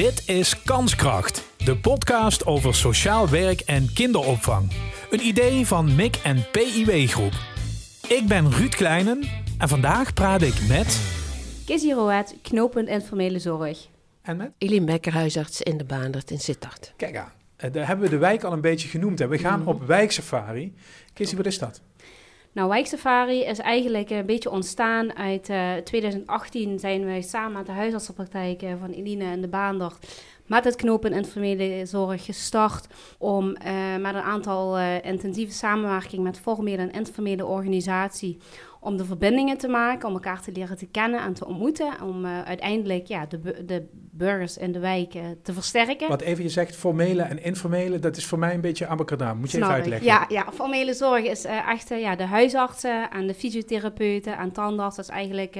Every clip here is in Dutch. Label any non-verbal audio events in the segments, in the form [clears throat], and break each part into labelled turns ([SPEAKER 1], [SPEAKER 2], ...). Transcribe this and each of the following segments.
[SPEAKER 1] Dit is Kanskracht, de podcast over sociaal werk en kinderopvang. Een idee van MIC en PIW Groep. Ik ben Ruud Kleinen en vandaag praat ik met...
[SPEAKER 2] Kizzy Roet, knooppunt informele zorg.
[SPEAKER 1] En met?
[SPEAKER 3] Eline Becker, huisarts in de Baandert in Sittard.
[SPEAKER 1] Kijk aan, eh, daar hebben we de wijk al een beetje genoemd. hè. We gaan op wijksafari. Kizzy, wat is dat?
[SPEAKER 2] Nou, Wijksafari is eigenlijk een beetje ontstaan uit eh 2018 zijn wij samen met de huisartsenpraktijk eh, van Eline en de Baandert met het knooppunt informele zorg gestart om eh, met een aantal eh, intensieve samenwerking met formele en informele organisatie om de verbindingen te maken, om elkaar te leren te kennen en te ontmoeten, om eh, uiteindelijk ja, de, bu- de burgers in de wijk te versterken.
[SPEAKER 1] Wat even je zegt, formele en informele, dat is voor mij een beetje abacadabra. Moet je even
[SPEAKER 2] Snap
[SPEAKER 1] uitleggen?
[SPEAKER 2] Ja, ja, formele zorg is eh, echt ja, de huisartsen en de fysiotherapeuten en tandartsen. Dat is eigenlijk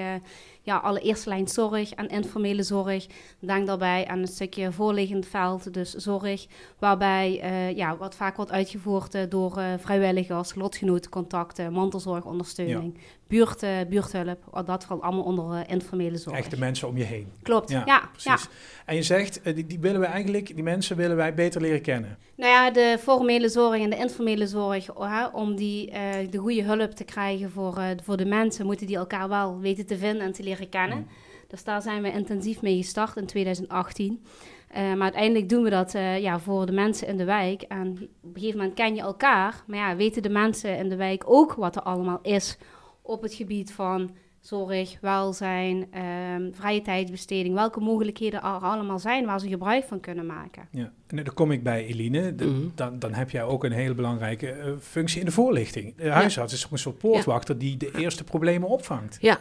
[SPEAKER 2] ja, alle eerste lijn zorg en informele zorg. Denk daarbij aan een stukje voorliggend veld, dus zorg. Waarbij eh, ja, wat vaak wordt uitgevoerd eh, door eh, vrijwilligers, lotgenotencontacten, mantelzorgondersteuning, buurt, eh, buurthulp. Dat valt allemaal onder eh, informele zorg.
[SPEAKER 1] Echte mensen om je heen.
[SPEAKER 2] Klopt,
[SPEAKER 1] Ja,
[SPEAKER 2] ja. ja,
[SPEAKER 1] Precies. En je zegt, eh, die, die willen we eigenlijk, die mensen willen wij beter leren kennen.
[SPEAKER 2] Nou ja, de formele zorg en de informele zorg, hè, om die, de goede hulp te krijgen voor, voor de mensen, moeten die elkaar wel weten te vinden en te leren kennen.
[SPEAKER 1] Mm.
[SPEAKER 2] Dus daar zijn we intensief mee gestart in 2018. Eh, maar uiteindelijk doen we dat ja, voor de mensen in de wijk. En op een gegeven moment ken je elkaar. Maar ja, weten de mensen in de wijk ook wat er allemaal is op het gebied van zorg, welzijn, ehm, vrije tijdsbesteding. Welke mogelijkheden er allemaal zijn waar ze gebruik van kunnen maken.
[SPEAKER 1] Ja. En dan kom ik bij Eline. De-
[SPEAKER 3] Mhm.
[SPEAKER 1] dan, dan heb jij ook een hele belangrijke eh, functie in de voorlichting. De huisarts is ook een soort poortwachter die de eerste problemen opvangt.
[SPEAKER 3] Ja.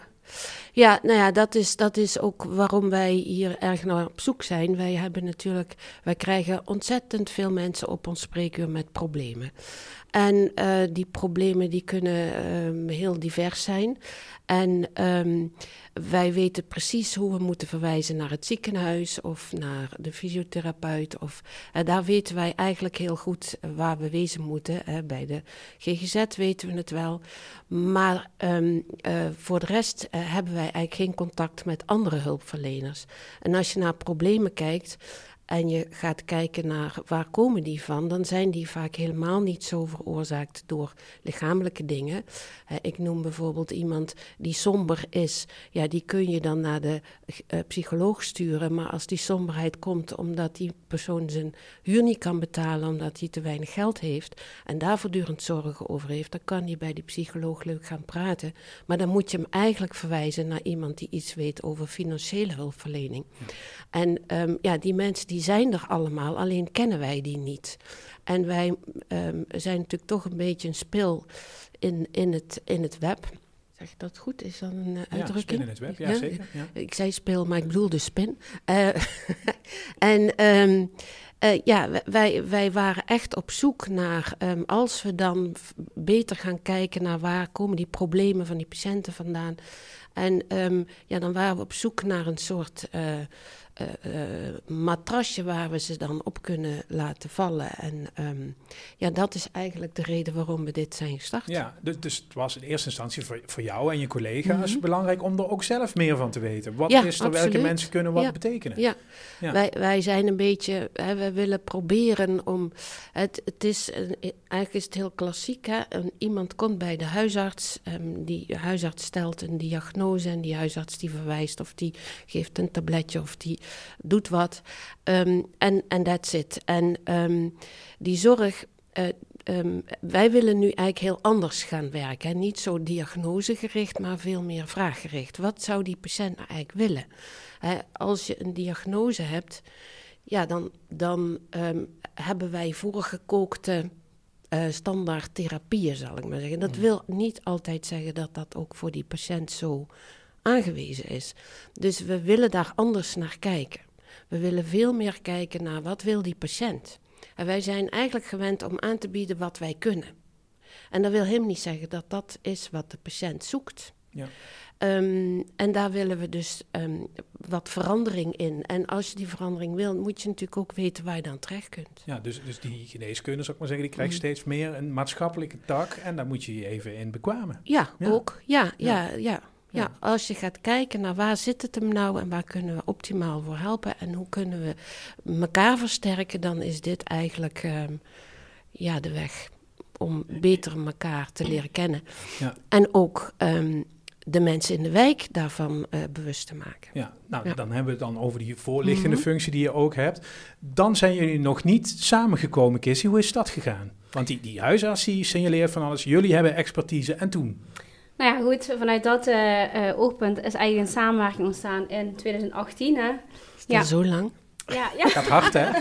[SPEAKER 3] Ja, nou ja, dat is, dat is ook waarom wij hier erg naar op zoek zijn. Wij hebben natuurlijk, wij krijgen ontzettend veel mensen op ons spreekuur met problemen. En eh, die problemen die kunnen ehm, heel divers zijn. En ehm, wij weten precies hoe we moeten verwijzen naar het ziekenhuis of naar de fysiotherapeut. Of, eh, daar weten wij eigenlijk heel goed waar we wezen moeten. hè. bij de GGZ weten we het wel. Maar ehm, eh, voor de rest eh, hebben wij eigenlijk geen contact met andere hulpverleners. En als je naar problemen kijkt en je gaat kijken naar waar komen die van, dan zijn die vaak helemaal niet zo veroorzaakt door lichamelijke dingen. Eh, ik noem bijvoorbeeld iemand die somber is. Ja, die kun je dan naar de eh, psycholoog sturen. Maar als die somberheid komt omdat die persoon zijn huur niet kan betalen, omdat hij te weinig geld heeft en daar voortdurend zorgen over heeft, dan kan hij bij die psycholoog leuk gaan praten. Maar dan moet je hem eigenlijk verwijzen naar iemand die iets weet over financiële hulpverlening. En ehm, ja, die mensen die zijn er allemaal, alleen kennen wij die niet. En wij ehm, zijn natuurlijk toch een beetje een spil in, in, het, in het web. Zeg dat goed? Is dat een uh,
[SPEAKER 1] Ja,
[SPEAKER 3] uitdrukking?
[SPEAKER 1] spin in het web, ja,
[SPEAKER 3] Ja?
[SPEAKER 1] zeker. Ja.
[SPEAKER 3] Ik zei speel, maar ik bedoel dus spin. Eh, [laughs] en ehm, eh, ja, wij, wij waren echt op zoek naar, ehm, als we dan beter gaan kijken naar waar komen die problemen van die patiënten vandaan. En ja, dan waren we op zoek naar een soort eh, eh, eh, matrasje waar we ze dan op kunnen laten vallen. En ehm, ja, dat is eigenlijk de reden waarom we dit zijn gestart.
[SPEAKER 1] Ja, dus, dus het was in eerste instantie voor, voor jou en je collega's
[SPEAKER 3] Mhm.
[SPEAKER 1] belangrijk om er ook zelf meer van te weten. Wat
[SPEAKER 3] Ja,
[SPEAKER 1] is er, welke mensen kunnen wat
[SPEAKER 3] Ja.
[SPEAKER 1] betekenen?
[SPEAKER 3] Ja,
[SPEAKER 1] Ja.
[SPEAKER 3] Wij, wij zijn een beetje, hè, we willen proberen om, het, het is, eigenlijk is het heel klassiek, hè? Een, iemand komt bij de huisarts, ehm, die huisarts stelt een diagnose en die huisarts die verwijst of die geeft een tabletje of die doet wat. Ehm, En en that's it. En ehm, die zorg, eh, ehm, wij willen nu eigenlijk heel anders gaan werken. hè. Niet zo diagnosegericht, maar veel meer vraaggericht. Wat zou die patiënt nou eigenlijk willen? Hè, als je een diagnose hebt, ja, dan, dan hebben wij voorgekookte eh standaard therapieën, zal ik maar zeggen. Dat
[SPEAKER 1] Mm.
[SPEAKER 3] wil niet altijd zeggen dat dat ook voor die patiënt zo aangewezen is. Dus we willen daar anders naar kijken. We willen veel meer kijken naar wat wil die patiënt. En wij zijn eigenlijk gewend om aan te bieden wat wij kunnen. En dat wil helemaal niet zeggen dat dat is wat de patiënt zoekt.
[SPEAKER 1] Ja.
[SPEAKER 3] Ehm, en daar willen we dus ehm, wat verandering in. En als je die verandering wil, moet je natuurlijk ook weten waar je dan terecht kunt.
[SPEAKER 1] Ja, dus, dus die geneeskunde, zou ik maar zeggen, die krijgt
[SPEAKER 3] Mhm.
[SPEAKER 1] steeds meer een maatschappelijke tak. En daar moet je je even in bekwamen.
[SPEAKER 3] Ja,
[SPEAKER 1] Ja.
[SPEAKER 3] ook. Ja,
[SPEAKER 1] Ja.
[SPEAKER 3] ja, ja. Ja, als je gaat kijken naar waar zit het hem nou en waar kunnen we optimaal voor helpen en hoe kunnen we elkaar versterken, dan is dit eigenlijk ehm, ja, de weg om beter elkaar te leren kennen.
[SPEAKER 1] Ja.
[SPEAKER 3] En ook ehm, de mensen in de wijk daarvan eh, bewust te maken.
[SPEAKER 1] Ja, nou,
[SPEAKER 3] Ja.
[SPEAKER 1] dan hebben we het dan over die voorlichtende
[SPEAKER 3] Mhm.
[SPEAKER 1] functie die je ook hebt. Dan zijn jullie nog niet samengekomen, Kissy. Hoe is dat gegaan? Want die, die huisarts die signaleert van alles. Jullie hebben expertise. En toen?
[SPEAKER 2] Nou ja, goed, vanuit dat eh, eh, oogpunt is eigenlijk een samenwerking ontstaan in 2018. Hè?
[SPEAKER 3] Is dat
[SPEAKER 2] Ja.
[SPEAKER 3] zo lang?
[SPEAKER 2] Ja, ja.
[SPEAKER 1] Gaat hard, hè? [laughs]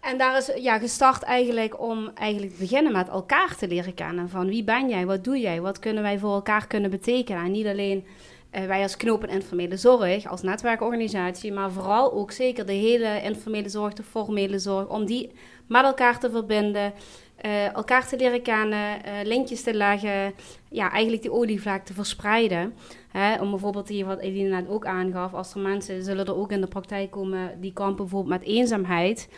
[SPEAKER 2] En daar is ja, gestart eigenlijk om eigenlijk te beginnen met elkaar te leren kennen. Van wie ben jij, wat doe jij, wat kunnen wij voor elkaar kunnen betekenen. En niet alleen eh, wij als knoop en informele zorg, als netwerkorganisatie, maar vooral ook zeker de hele informele zorg, de formele zorg, om die met elkaar te verbinden, eh, elkaar te leren kennen, eh, linkjes te leggen, ja, eigenlijk die olievlek te verspreiden. Hè, om bijvoorbeeld hier wat Eline net ook aangaf, als er mensen zullen er ook in de praktijk komen die kampen bijvoorbeeld met eenzaamheid.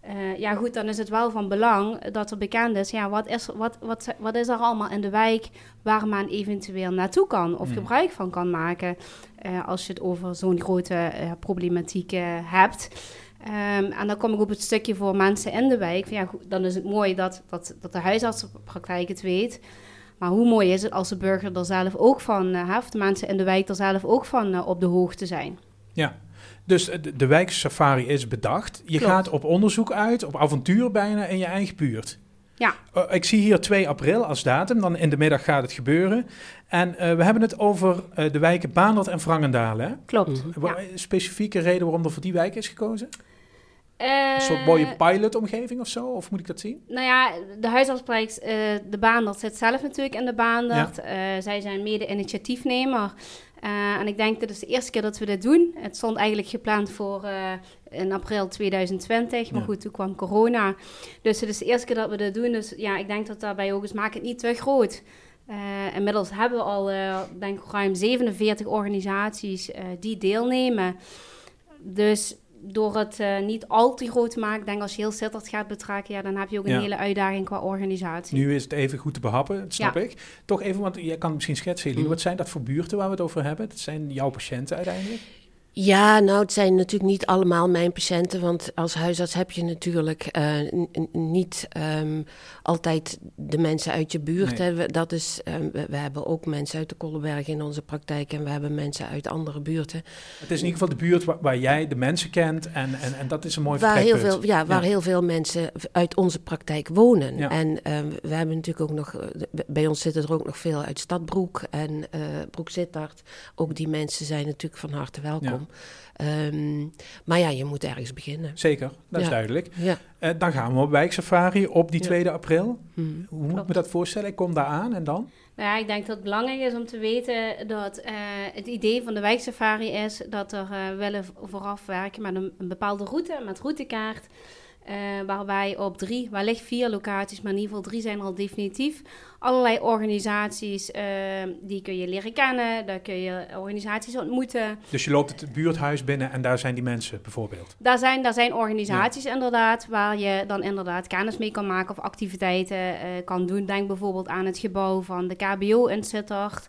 [SPEAKER 2] Eh, ja, goed, dan is het wel van belang dat er bekend is, ja, wat is, wat, wat, wat is er allemaal in de wijk waar men eventueel naartoe kan of
[SPEAKER 1] Mm.
[SPEAKER 2] gebruik van kan maken als je het over zo'n grote problematiek hebt. Ehm, en dan kom ik op het stukje voor mensen in de wijk. Van, ja, goed, dan is het mooi dat, dat, dat de huisartsenpraktijk het weet. Maar hoe mooi is het als de burger er zelf ook van, eh, of de mensen in de wijk er zelf ook van eh, op de hoogte zijn.
[SPEAKER 1] Ja. Dus de, de wijksafari is bedacht. Je
[SPEAKER 2] Klopt.
[SPEAKER 1] gaat op onderzoek uit, op avontuur bijna in je eigen buurt.
[SPEAKER 2] Ja.
[SPEAKER 1] Eh, ik zie hier 2 april als datum. Dan in de middag gaat het gebeuren. En eh, we hebben het over eh, de wijken Baandert en Wrangendaal. Hè?
[SPEAKER 2] Klopt.
[SPEAKER 3] Mhm.
[SPEAKER 1] Een specifieke reden waarom er voor die wijk is gekozen?
[SPEAKER 2] Eh,
[SPEAKER 1] Een soort mooie pilotomgeving of zo? Of moet ik dat zien?
[SPEAKER 2] Nou ja, de huisartspraktijk, eh de Baandert zit zelf natuurlijk in de Baandert. Eh, zij zijn mede-initiatiefnemer. Eh, en ik denk, dit is de eerste keer dat we dit doen. Het stond eigenlijk gepland voor eh, in april 2020. Maar
[SPEAKER 1] Ja.
[SPEAKER 2] goed, toen kwam corona. Dus het is de eerste keer dat we dit doen. Dus ja, ik denk dat daarbij ook is, maak het niet te groot. Eh, inmiddels hebben we al, eh, denk ik, ruim 47 organisaties eh, die deelnemen. Dus door het eh, niet al te groot te maken, ik denk als je heel Sittard gaat betrekken, ja, dan heb je ook een
[SPEAKER 1] Ja.
[SPEAKER 2] hele uitdaging qua organisatie.
[SPEAKER 1] Nu is het even goed te behappen, dat snap
[SPEAKER 2] Ja.
[SPEAKER 1] ik. Toch even, want jij kan het misschien schetsen, Eline.
[SPEAKER 3] Mhm.
[SPEAKER 1] Wat zijn dat voor buurten waar we het over hebben? Dat zijn jouw patiënten uiteindelijk?
[SPEAKER 3] Ja, nou, het zijn natuurlijk niet allemaal mijn patiënten, want als huisarts heb je natuurlijk eh, niet ehm, altijd de mensen uit je buurt.
[SPEAKER 1] Nee.
[SPEAKER 3] Hè. We, dat is, ehm, we, we hebben ook mensen uit de Kollenberg in onze praktijk en we hebben mensen uit andere buurten.
[SPEAKER 1] Het is in ieder geval de buurt waar, waar jij de mensen kent en, en, en dat is een mooi
[SPEAKER 3] Waar, heel veel, ja, waar
[SPEAKER 1] Ja.
[SPEAKER 3] heel veel mensen uit onze praktijk wonen.
[SPEAKER 1] Ja.
[SPEAKER 3] En ehm, we hebben natuurlijk ook nog, eh, bij ons zitten er ook nog veel uit Stadbroek en eh Broek Sittard. Ook die mensen zijn natuurlijk van harte welkom. Ehm, maar ja, je moet ergens beginnen.
[SPEAKER 1] Zeker, dat is
[SPEAKER 3] Ja.
[SPEAKER 1] duidelijk.
[SPEAKER 3] Ja.
[SPEAKER 1] Eh, dan gaan we op wijksafari op die
[SPEAKER 3] Ja.
[SPEAKER 1] 2 april.
[SPEAKER 3] Hm.
[SPEAKER 1] Hoe moet ik me dat voorstellen? Ik kom daar aan en dan?
[SPEAKER 2] Nou ja, ik denk dat het belangrijk is om te weten dat eh, het idee van de wijksafari is dat er eh willen vooraf werken met een, een bepaalde route, met routekaart. Eh, waarbij op drie, wellicht vier locaties, maar in ieder geval drie zijn er al definitief. Allerlei organisaties, eh, die kun je leren kennen, daar kun je organisaties ontmoeten.
[SPEAKER 1] Dus je loopt het buurthuis binnen en daar zijn die mensen bijvoorbeeld.
[SPEAKER 2] Daar zijn, daar zijn organisaties inderdaad, waar je dan inderdaad kennis mee kan maken of activiteiten eh, kan doen. Denk bijvoorbeeld aan het gebouw van de KBO in Sittard,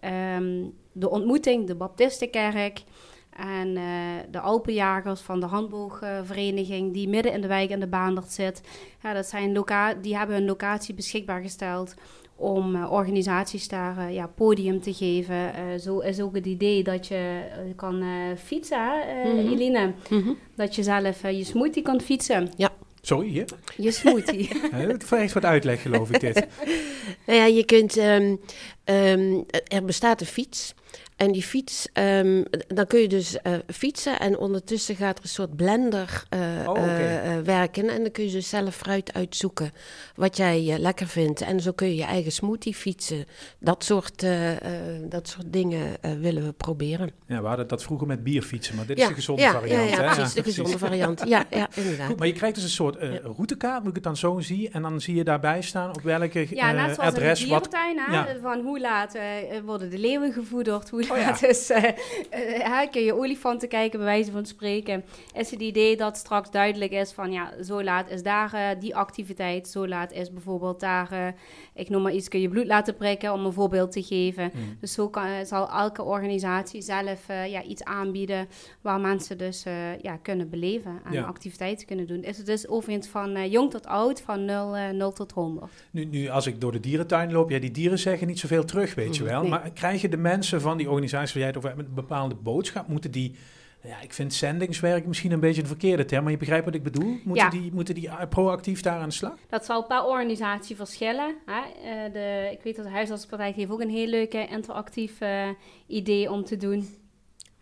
[SPEAKER 2] ehm, de ontmoeting, de Baptistenkerk en eh, de Alpenjagers van de handboogvereniging die midden in de wijk in de Baandert zit. Ja, dat zijn loca die hebben een locatie beschikbaar gesteld om eh, organisaties daar eh, ja, podium te geven. Eh, zo is ook het idee dat je kan eh, fietsen, hè, eh,
[SPEAKER 3] Mhm.
[SPEAKER 2] Eline.
[SPEAKER 3] Mhm.
[SPEAKER 2] Dat je zelf je smoothie kan fietsen.
[SPEAKER 1] Sorry, hier.
[SPEAKER 2] Je smoothie. [laughs]
[SPEAKER 1] Het vergt wat uitleg, geloof ik, dit. [laughs]
[SPEAKER 3] Nou ja, je kunt. ehm, ehm, er bestaat een fiets. En die fiets, ehm, dan kun je dus eh, fietsen en ondertussen gaat er een soort blender eh,
[SPEAKER 1] Oh,
[SPEAKER 3] eh, werken. En dan kun je dus zelf fruit uitzoeken wat jij lekker vindt. En zo kun je je eigen smoothie fietsen. Dat soort, eh, eh, dat soort dingen eh, willen we proberen.
[SPEAKER 1] Ja, we hadden dat vroeger met bierfietsen, maar dit
[SPEAKER 3] ja,
[SPEAKER 1] is de gezonde
[SPEAKER 3] ja,
[SPEAKER 1] variant.
[SPEAKER 3] Ja,
[SPEAKER 1] hè?
[SPEAKER 3] ja, precies, de [laughs] gezonde variant. Ja, ja inderdaad.
[SPEAKER 1] Goed, maar je krijgt dus een soort
[SPEAKER 3] Ja.
[SPEAKER 1] routekaart, moet ik het dan zo zien. En dan zie je daarbij staan op welke
[SPEAKER 2] Ja,
[SPEAKER 1] eh,
[SPEAKER 2] net zoals
[SPEAKER 1] adres
[SPEAKER 2] in de
[SPEAKER 1] wat...
[SPEAKER 2] dierentuin, hè?
[SPEAKER 1] ja.
[SPEAKER 2] van hoe laat worden de leeuwen gevoederd, hoe Oh ja. [laughs] dus uh, kun je olifanten kijken, bij wijze van spreken. Is het idee dat straks duidelijk is van ja, zo laat is daar uh, die activiteit, zo laat is bijvoorbeeld daar, ik noem maar iets, kun je bloed laten prikken om een voorbeeld te geven. Mm. Dus zo kan, zal elke organisatie zelf ja, iets aanbieden waar mensen dus ja, kunnen beleven en ja. activiteiten kunnen doen. Is het dus overigens van jong tot oud, van 0, 0 tot 100.
[SPEAKER 1] Nu, nu, als ik door de dierentuin loop, ja, die dieren zeggen niet zoveel terug, weet je mm, wel. Maar krijgen de mensen van die organisatie waar jij het over hebt met een bepaalde boodschap, moeten die ja, ik vind zendingswerk misschien een beetje een verkeerde term, maar je begrijpt wat ik bedoel. Moeten, die, moeten die proactief daar aan de slag?
[SPEAKER 2] Dat zal per organisatie verschillen. Hè? Uh, de, ik weet dat de huisartsenpraktijk heeft ook een heel leuke interactief uh, idee om te doen.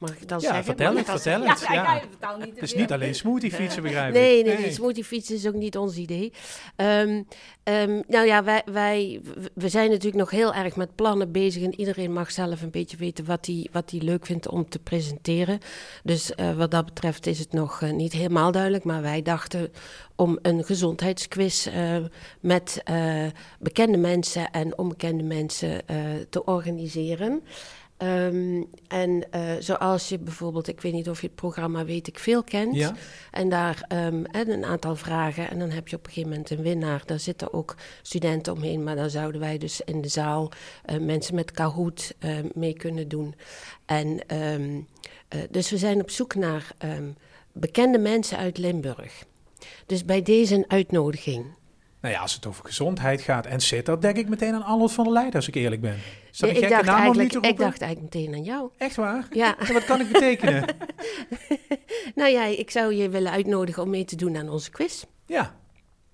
[SPEAKER 3] Mag ik
[SPEAKER 1] ja,
[SPEAKER 3] zeggen?
[SPEAKER 1] Vertel het, vertel het. Ja, ja.
[SPEAKER 2] ja. niet
[SPEAKER 1] het is niet alleen smoothie fietsen, begrijp
[SPEAKER 3] nee, ik. Nee, nee, smoothie fietsen is ook niet ons idee. Um, um, nou ja, wij, wij we zijn natuurlijk nog heel erg met plannen bezig. En iedereen mag zelf een beetje weten wat hij wat leuk vindt om te presenteren. Dus uh, wat dat betreft is het nog uh, niet helemaal duidelijk. Maar wij dachten om een gezondheidsquiz uh, met bekende mensen en onbekende mensen te organiseren. Um, en uh, zoals je bijvoorbeeld, ik weet niet of je het programma Weet ik Veel kent. Ja. En daar um, een aantal vragen. En dan heb je op een gegeven moment een winnaar. Daar zitten ook studenten omheen. Maar dan zouden wij dus in de zaal uh, mensen met Kahoot uh, mee kunnen doen. En um, dus we zijn op zoek naar bekende mensen uit Limburg. Dus bij deze een uitnodiging.
[SPEAKER 1] Nou ja, als het over gezondheid gaat en zit, dan denk ik meteen aan Arnold van der Leijden, als ik eerlijk ben.
[SPEAKER 3] Ja, ik, dacht eigenlijk, ik dacht eigenlijk meteen aan jou.
[SPEAKER 1] Echt waar?
[SPEAKER 3] Ja. [laughs]
[SPEAKER 1] En wat kan ik betekenen? [laughs]
[SPEAKER 3] nou ja, ik zou je willen uitnodigen om mee te doen aan onze quiz.
[SPEAKER 1] Ja,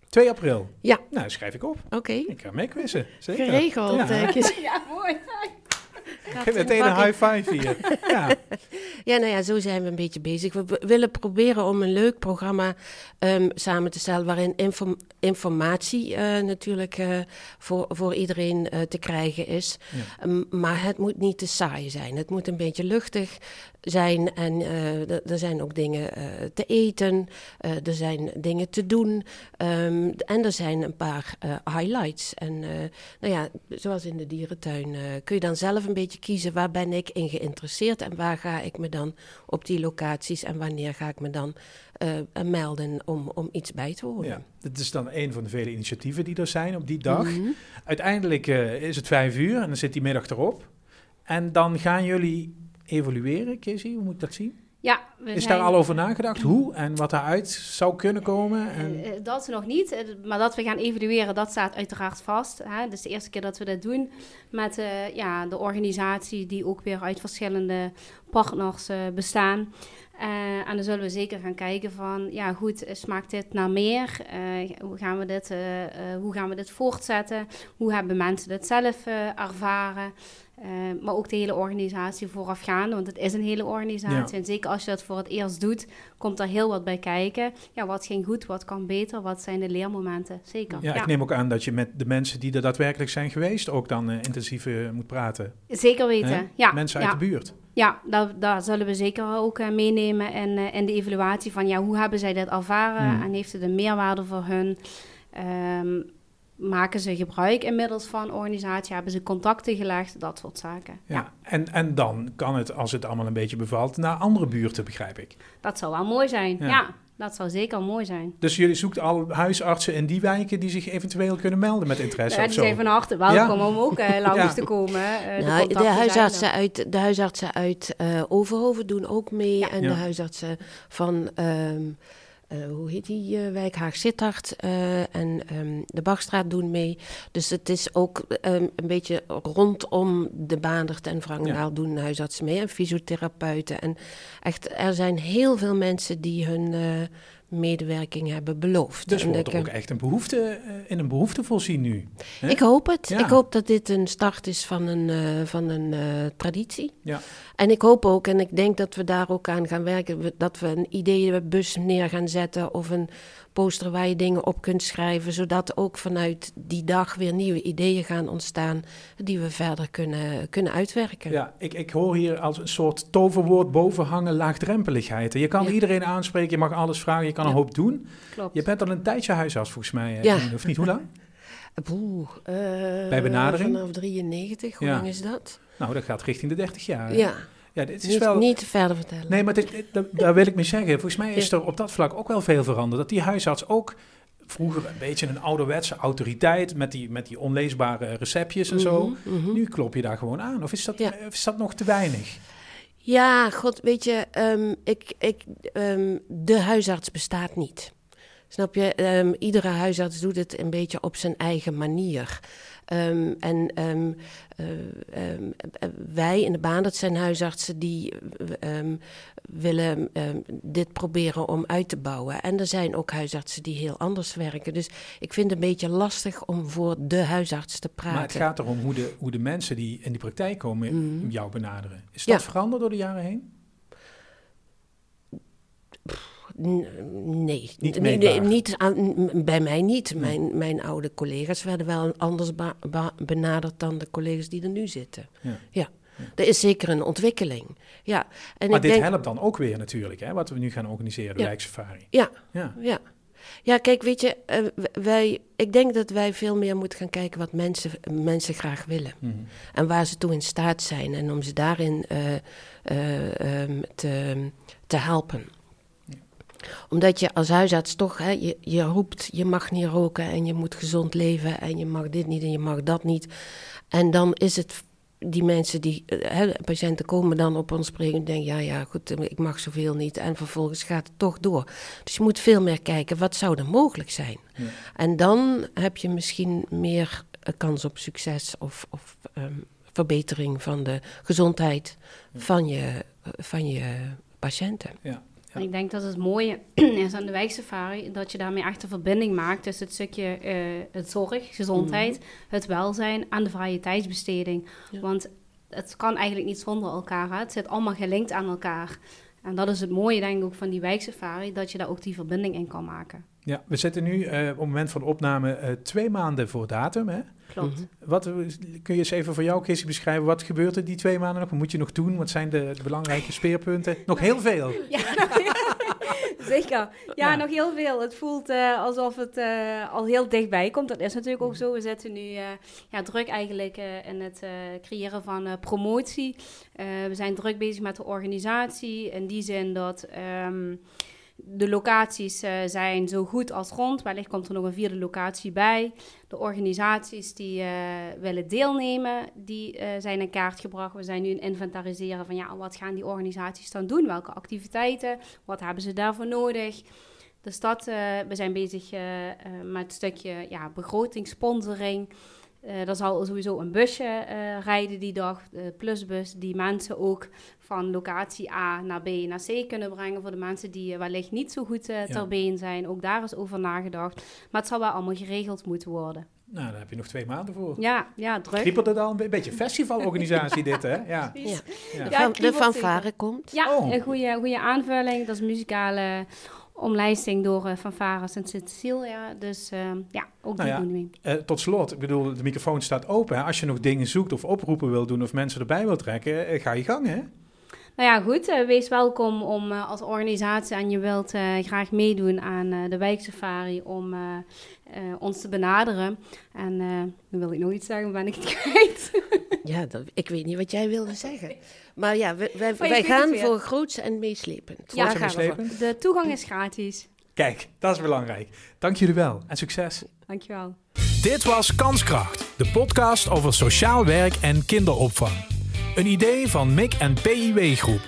[SPEAKER 1] 2 april.
[SPEAKER 3] Ja.
[SPEAKER 1] Nou, schrijf ik op.
[SPEAKER 3] Oké. Okay.
[SPEAKER 1] Ik ga mee quizzen. Zeker.
[SPEAKER 3] Geregeld.
[SPEAKER 2] Ja, [laughs] ja mooi.
[SPEAKER 1] Meteen een high five hier. [laughs] ja.
[SPEAKER 3] ja, nou ja, zo zijn we een beetje bezig. We willen proberen om een leuk programma um, samen te stellen... waarin inform informatie uh, natuurlijk uh, voor, voor iedereen uh, te krijgen is. Ja. Um, maar het moet niet te saai zijn. Het moet een beetje luchtig zijn. En er zijn ook dingen te eten. er zijn dingen te doen. Um, en er zijn een paar highlights. En nou ja, zoals in de dierentuin kun je dan zelf een beetje kiezen waar ben ik in geïnteresseerd en waar ga ik me dan op die locaties en wanneer ga ik me dan uh, melden om, om iets bij te horen. Ja,
[SPEAKER 1] dat is dan een van de vele initiatieven die er zijn op die dag. Mm -hmm. Uiteindelijk uh, is het vijf uur en dan zit die middag erop. En dan gaan jullie evalueren, Casey, hoe moet ik dat zien?
[SPEAKER 2] Ja,
[SPEAKER 1] is zijn... daar al over nagedacht hoe en wat eruit zou kunnen komen?
[SPEAKER 2] En... Uh, dat nog niet, maar dat we gaan evalueren, dat staat uiteraard vast. Hè? Dus de eerste keer dat we dat doen met uh, ja, de organisatie die ook weer uit verschillende partners uh, bestaan. Uh, en dan zullen we zeker gaan kijken van, ja goed, smaakt dit naar meer? Uh, hoe, gaan we dit, uh, hoe gaan we dit voortzetten? Hoe hebben mensen dit zelf ervaren? maar ook de hele organisatie voorafgaande, want het is een hele organisatie. Ja. En zeker als je dat voor het eerst doet, komt er heel wat bij kijken. Ja, wat ging goed, wat kan beter, wat zijn de leermomenten? Zeker.
[SPEAKER 1] Ja, ik neem ook aan dat je met de mensen die er daadwerkelijk zijn geweest ook dan intensief moet praten.
[SPEAKER 2] Zeker weten, ja.
[SPEAKER 1] Mensen uit de buurt.
[SPEAKER 2] Ja, daar, daar zullen we zeker ook uh, meenemen in, uh, in de evaluatie van ja, hoe hebben zij dit ervaren mm. en heeft het een meerwaarde voor hun? Um, maken ze gebruik inmiddels van organisatie? Hebben ze contacten gelegd? Dat soort zaken.
[SPEAKER 1] Ja, ja. En, en dan kan het, als het allemaal een beetje bevalt, naar andere buurten, begrijp ik.
[SPEAKER 2] Dat zou wel mooi zijn, ja. ja. Dat zou zeker mooi zijn.
[SPEAKER 1] Dus jullie zoeken al huisartsen in die wijken die zich eventueel kunnen melden met interesse?
[SPEAKER 2] Ja, die zijn van harte welkom ja. om ook uh, [laughs] langs ja. te komen. Uh,
[SPEAKER 3] nou, de, de, huisartsen uit, de huisartsen uit uh, Overhoven doen ook mee. Ja. En de huisartsen van... Um, uh, hoe heet die uh, wijk? Haag-Sittard uh, en um, de Bachstraat doen mee. Dus het is ook um, een beetje rondom de Baandert en Vrangendaal ja. doen huisartsen mee. En fysiotherapeuten. En echt, er zijn heel veel mensen die hun medewerking hebben beloofd.
[SPEAKER 1] Dus wordt er ook echt een behoefte, in een behoefte voorzien nu?
[SPEAKER 3] Hè? Ik hoop het. Ja. Ik hoop dat dit een start is van een, uh, van een uh, traditie.
[SPEAKER 1] Ja.
[SPEAKER 3] En ik hoop ook, en ik denk dat we daar ook aan gaan werken, dat we een ideeënbus neer gaan zetten of een poster waar je dingen op kunt schrijven, zodat ook vanuit die dag weer nieuwe ideeën gaan ontstaan die we verder kunnen, kunnen uitwerken.
[SPEAKER 1] Ja, ik, ik hoor hier als een soort toverwoord bovenhangen laagdrempeligheid. Je kan ja. iedereen aanspreken, je mag alles vragen, kan ja. een hoop doen.
[SPEAKER 2] Klopt.
[SPEAKER 1] Je bent al een tijdje huisarts volgens mij,
[SPEAKER 3] ja.
[SPEAKER 1] of niet? Hoe lang? [laughs]
[SPEAKER 3] Boe, uh,
[SPEAKER 1] Bij benadering?
[SPEAKER 3] Vanaf 93, hoe lang is dat?
[SPEAKER 1] Nou, dat gaat richting de 30 jaar.
[SPEAKER 3] Ja,
[SPEAKER 1] ja dit is
[SPEAKER 3] niet,
[SPEAKER 1] wel...
[SPEAKER 3] niet verder vertellen.
[SPEAKER 1] Nee, maar dit, dit- daar- daar wil ik mee zeggen. Volgens mij is er op dat vlak ook wel veel veranderd. Dat die huisarts ook vroeger een beetje een ouderwetse autoriteit met die, met die onleesbare receptjes en zo.
[SPEAKER 3] Mhm, mhm.
[SPEAKER 1] Nu klop je daar gewoon aan. Of is dat,
[SPEAKER 3] Ja.
[SPEAKER 1] of is dat nog te weinig?
[SPEAKER 3] Ja, god, weet je, ehm, ik, ik, ehm, de huisarts bestaat niet. Snap je? Ehm, iedere huisarts doet het een beetje op zijn eigen manier. Ehm, en ehm, eh, eh, wij in de baan, dat zijn huisartsen die eh, willen dit proberen om uit te bouwen. En er zijn ook huisartsen die heel anders werken. Dus ik vind het een beetje lastig om voor de huisarts te praten.
[SPEAKER 1] Maar het gaat erom hoe de, hoe de mensen die in die praktijk komen
[SPEAKER 3] Mhm.
[SPEAKER 1] jou benaderen. Is dat
[SPEAKER 3] Ja.
[SPEAKER 1] veranderd door de jaren heen?
[SPEAKER 3] N- Nee,
[SPEAKER 1] Niet
[SPEAKER 3] nee, niet aan, bij mij niet. Mijn, mijn oude collega's werden wel anders benaderd dan de collega's die er nu zitten.
[SPEAKER 1] Ja.
[SPEAKER 3] Ja, er is zeker een ontwikkeling. Ja, en
[SPEAKER 1] maar
[SPEAKER 3] ik
[SPEAKER 1] dit
[SPEAKER 3] denk,
[SPEAKER 1] helpt dan ook weer natuurlijk, hè, wat we nu gaan organiseren, de
[SPEAKER 3] Ja.
[SPEAKER 1] wijksafari.
[SPEAKER 3] Ja,
[SPEAKER 1] Ja.
[SPEAKER 3] ja. Ja, kijk, weet je, eh, wij, ik denk dat wij veel meer moeten gaan kijken wat mensen, mensen graag willen.
[SPEAKER 1] Mhm.
[SPEAKER 3] En waar ze toe in staat zijn. En om ze daarin eh, eh, ehm, te, te helpen. Omdat je als huisarts toch, hè, je, je roept, je mag niet roken en je moet gezond leven en je mag dit niet en je mag dat niet. En dan is het, die mensen die, eh, hè, patiënten komen dan op ons spreken en denken, ja, ja, goed, eh, ik mag zoveel niet. En vervolgens gaat het toch door. Dus je moet veel meer kijken, wat zou er mogelijk zijn?
[SPEAKER 1] Ja.
[SPEAKER 3] En dan heb je misschien meer eh, kans op succes of, of ehm, verbetering van de gezondheid van je, van je patiënten.
[SPEAKER 1] Ja.
[SPEAKER 2] En Ik denk dat het mooie [clears throat] is aan de wijksafari dat je daarmee echt een verbinding maakt tussen het stukje eh, het zorg, gezondheid, het welzijn en de vrije tijdsbesteding.
[SPEAKER 3] Ja.
[SPEAKER 2] Want het kan eigenlijk niet zonder elkaar. Hè? Het zit allemaal gelinkt aan elkaar. En dat is het mooie, denk ik, ook van die wijksafari, dat je daar ook die verbinding in kan maken.
[SPEAKER 1] Ja, we zitten nu eh, op het moment van de opname eh, twee maanden voor datum. Hè?
[SPEAKER 2] Klopt.
[SPEAKER 3] Mhm.
[SPEAKER 1] Wat, eh, kun je eens even voor jou, Chrissy, beschrijven? Wat gebeurt er die twee maanden nog? Wat moet je nog doen? Wat zijn de, de belangrijke speerpunten? Nog heel veel.
[SPEAKER 2] Ja, [laughs] zeker. Ja,
[SPEAKER 1] Ja.
[SPEAKER 2] nog heel veel. Het voelt eh, alsof het eh, al heel dichtbij komt. Dat is natuurlijk ook zo. We zitten nu eh, ja, druk eigenlijk in het creëren van promotie. We zijn druk bezig met de organisatie. In die zin dat ehm, de locaties eh, zijn zo goed als rond. Wellicht komt er nog een vierde locatie bij. De organisaties die eh, willen deelnemen, die eh, zijn in kaart gebracht. We zijn nu het inventariseren van ja, wat gaan die organisaties dan doen? Welke activiteiten? Wat hebben ze daarvoor nodig? Stad, eh, we zijn bezig met een stukje ja, begroting, sponsoring. Eh er zal sowieso een busje eh, rijden die dag, de plusbus, die mensen ook van locatie A naar B naar C kunnen brengen. Voor de mensen die eh, wellicht niet zo goed eh, ter
[SPEAKER 1] Ja.
[SPEAKER 2] been zijn. Ook daar is over nagedacht. Maar het zal wel allemaal geregeld moeten worden.
[SPEAKER 1] Nou, daar heb je nog twee maanden voor.
[SPEAKER 2] Ja, ja, druk.
[SPEAKER 1] Kriepelt het al een be- beetje festivalorganisatie [laughs] dit, hè? Ja.
[SPEAKER 3] Ja.
[SPEAKER 1] ja.
[SPEAKER 3] De, fanfare komt.
[SPEAKER 2] Ja,
[SPEAKER 1] Oh.
[SPEAKER 2] een goede, goede aanvulling. Dat is muzikale omlijsting door uh, Fanfares en Sint-Cecilia. Dus uh, ja, ook
[SPEAKER 1] Nou
[SPEAKER 2] die
[SPEAKER 1] ja,
[SPEAKER 2] doen.
[SPEAKER 1] Uh, tot slot, ik bedoel, de microfoon staat open. Hè? Als je nog dingen zoekt of oproepen wil doen of mensen erbij wil trekken, ga je gang, hè?
[SPEAKER 2] Nou ja, goed. Uh, wees welkom om uh, als organisatie en je wilt uh, graag meedoen aan uh, de wijksafari om uh, ons te benaderen. En dan wil ik nog iets zeggen, ben ik het [laughs] kwijt.
[SPEAKER 3] ja, dat, ik weet niet wat jij wilde zeggen. Maar ja, wij, wij, wij gaan voor groots en meeslepend.
[SPEAKER 2] Ja,
[SPEAKER 1] gaan meeslepend?
[SPEAKER 2] we De toegang is gratis.
[SPEAKER 1] Kijk, dat is belangrijk. Dank jullie wel en succes.
[SPEAKER 2] Dankjewel.
[SPEAKER 1] Dit was Kanskracht, de podcast over sociaal werk en kinderopvang. Een idee van MIC en PIW Groep.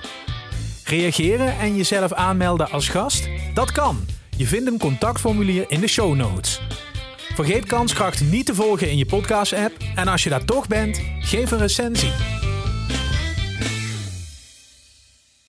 [SPEAKER 1] Reageren en jezelf aanmelden als gast? Dat kan. Je vindt een contactformulier in de show notes. Vergeet Kanskracht niet te volgen in je podcast-app en als je daar toch bent, geef een recensie.